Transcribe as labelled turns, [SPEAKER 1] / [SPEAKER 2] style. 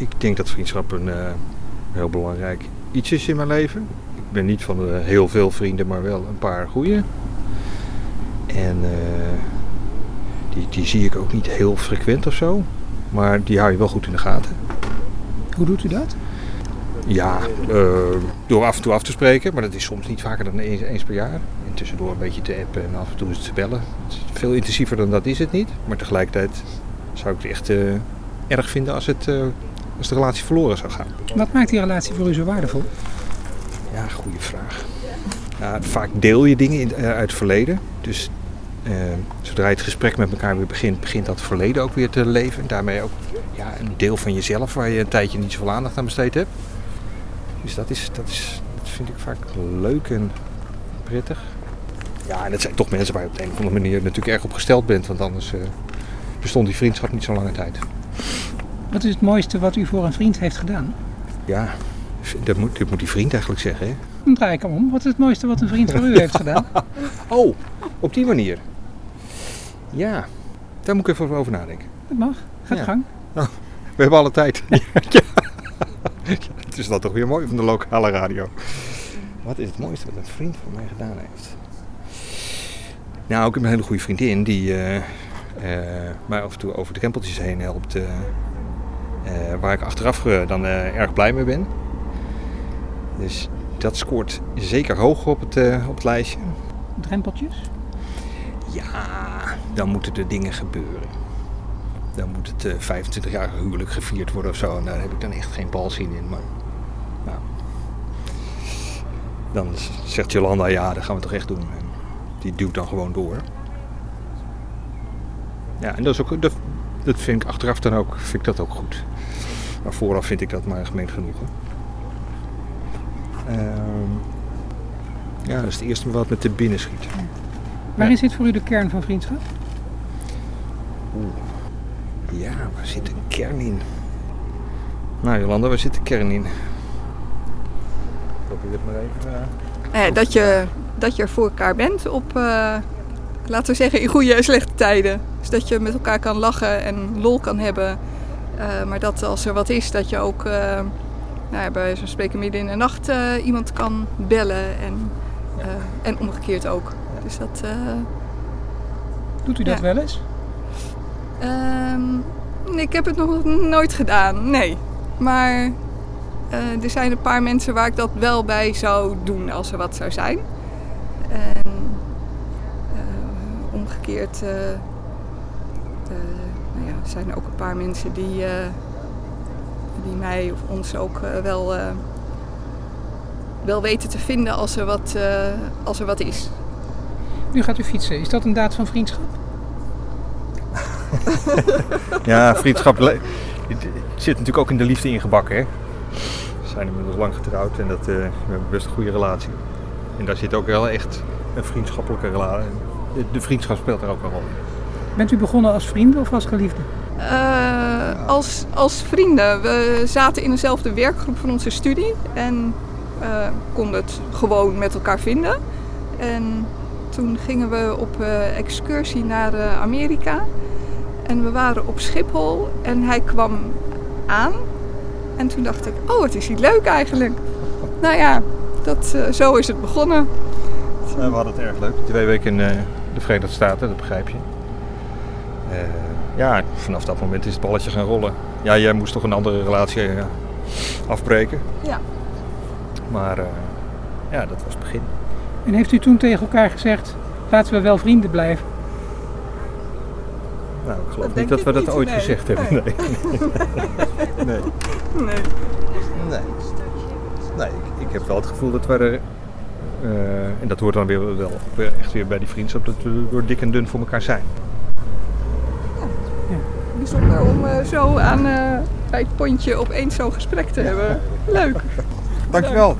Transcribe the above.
[SPEAKER 1] ik denk dat vriendschap een eh, heel belangrijk iets is in mijn leven. Ik ben niet van eh, heel veel vrienden, maar wel een paar goede. En eh, die, die zie ik ook niet heel frequent of zo. Maar die hou je wel goed in de gaten.
[SPEAKER 2] Hoe doet u dat?
[SPEAKER 1] Ja, door af en toe af te spreken, maar dat is soms niet vaker dan eens, eens per jaar. En tussendoor een beetje te appen en af en toe eens te bellen. Veel intensiever dan dat is het niet. Maar tegelijkertijd zou ik het echt erg vinden als, het, als de relatie verloren zou gaan.
[SPEAKER 2] Wat maakt die relatie voor u zo waardevol?
[SPEAKER 1] Ja, goede vraag. Ja, vaak deel je dingen in, eh, uit het verleden. Dus eh, zodra je het gesprek met elkaar weer begint, begint dat verleden ook weer te leven. En daarmee ook ja, een deel van jezelf waar je een tijdje niet zoveel aandacht aan besteed hebt. Dus dat, is, dat, is, dat vind ik vaak leuk en prettig. Ja, en het zijn toch mensen waar je op de een of andere manier natuurlijk erg op gesteld bent. Want anders eh, bestond die vriendschap niet zo lange tijd.
[SPEAKER 2] Wat is het mooiste wat u voor een vriend heeft gedaan?
[SPEAKER 1] Ja, dat moet, dit moet die vriend eigenlijk zeggen. Hè?
[SPEAKER 2] Dan draai ik hem om. Wat is het mooiste wat een vriend voor u heeft gedaan?
[SPEAKER 1] Oh, op die manier. Ja, daar moet ik even over nadenken.
[SPEAKER 2] Dat mag. Gaat
[SPEAKER 1] Ja.
[SPEAKER 2] gang.
[SPEAKER 1] We hebben alle tijd. ja. Ja, Het is dan toch weer mooi van de lokale radio. Wat is het mooiste wat een vriend van mij gedaan heeft? Nou, ik heb een hele goede vriendin die eh, eh, mij af en toe over drempeltjes heen helpt. eh, waar ik achteraf eh, dan eh, erg blij mee ben. Dus dat scoort zeker hoog op het, eh, op het lijstje.
[SPEAKER 2] Drempeltjes.
[SPEAKER 1] Ja, dan moeten er dingen gebeuren. Dan moet het eh 25 jaar huwelijk gevierd worden of zo. En daar heb ik dan echt geen balzin in. Maar nou, dan zegt Jolanda, ja, dat gaan we toch echt doen. En die duwt dan gewoon door. Ja, en dat, is ook, dat, dat vind ik achteraf dan ook, vind ik dat ook goed. Maar vooraf vind ik dat maar gemeen genoegen. Ehm, ja, dat is het eerste wat me te binnen schiet.
[SPEAKER 2] Waar is dit voor u de kern van vriendschap?
[SPEAKER 1] Ja, waar zit de kern in? Nou, Jolanda, waar zit de kern in? Probeer het maar even. eh.
[SPEAKER 3] Eh, dat, je, dat je er voor elkaar bent op, eh, laten we zeggen, in goede en slechte tijden. Dus dat je met elkaar kan lachen en lol kan hebben. Eh, maar dat als er wat is, dat je ook eh, nou ja, bij zo'n spreken midden in de nacht eh, iemand kan bellen. En, en omgekeerd ook. Dus dat...
[SPEAKER 2] Doet u dat wel eens?
[SPEAKER 3] Ehm, ik heb het nog nooit gedaan, nee. Maar er zijn een paar mensen waar ik dat wel bij zou doen als er wat zou zijn. En omgekeerd nou ja, zijn er ook een paar mensen die, eh, die mij of ons ook eh, wel, eh, wel weten te vinden als er, wat, eh, als er wat is.
[SPEAKER 2] Nu gaat u fietsen. Is dat een daad van vriendschap?
[SPEAKER 1] Ja, vriendschap zit natuurlijk ook in de liefde ingebakken. Hè? We zijn inmiddels lang getrouwd en dat, eh, we hebben best een goede relatie. En daar zit ook wel echt een vriendschappelijke relatie. De, de vriendschap speelt daar ook een rol in.
[SPEAKER 2] Bent u begonnen als vrienden of als geliefde?
[SPEAKER 3] Eh, als, als vrienden. We zaten in dezelfde werkgroep van onze studie en eh, konden het gewoon met elkaar vinden. En toen gingen we op eh, excursie naar eh, Amerika. En we waren op Schiphol en hij kwam aan. En toen dacht ik, oh wat is hij leuk eigenlijk. Nou ja, dat, zo is het begonnen.
[SPEAKER 1] we hadden het erg leuk. Twee weken in eh, de Verenigde Staten, dat begrijp je. Eh, ja, vanaf dat moment is het balletje gaan rollen. Ja, jij moest toch een andere relatie eh, afbreken.
[SPEAKER 3] Ja.
[SPEAKER 1] Maar eh, ja, dat was het begin.
[SPEAKER 2] En heeft u toen tegen elkaar gezegd, laten we wel vrienden blijven?
[SPEAKER 1] Nou, ik geloof
[SPEAKER 3] Dat
[SPEAKER 1] niet
[SPEAKER 3] denk
[SPEAKER 1] dat we dat
[SPEAKER 3] niet,
[SPEAKER 1] ooit
[SPEAKER 3] nee.
[SPEAKER 1] gezegd hebben. Nee. nee.
[SPEAKER 3] Nee.
[SPEAKER 1] Nee. Nee, ik, ik heb wel het gevoel dat we er. eh, en dat hoort dan weer wel weer echt weer bij die vriendschap, dat we door dik en dun voor elkaar zijn.
[SPEAKER 3] Bijzonder om eh, zo aan, eh, bij het pontje opeens zo'n gesprek te hebben. Leuk.
[SPEAKER 1] Dankjewel.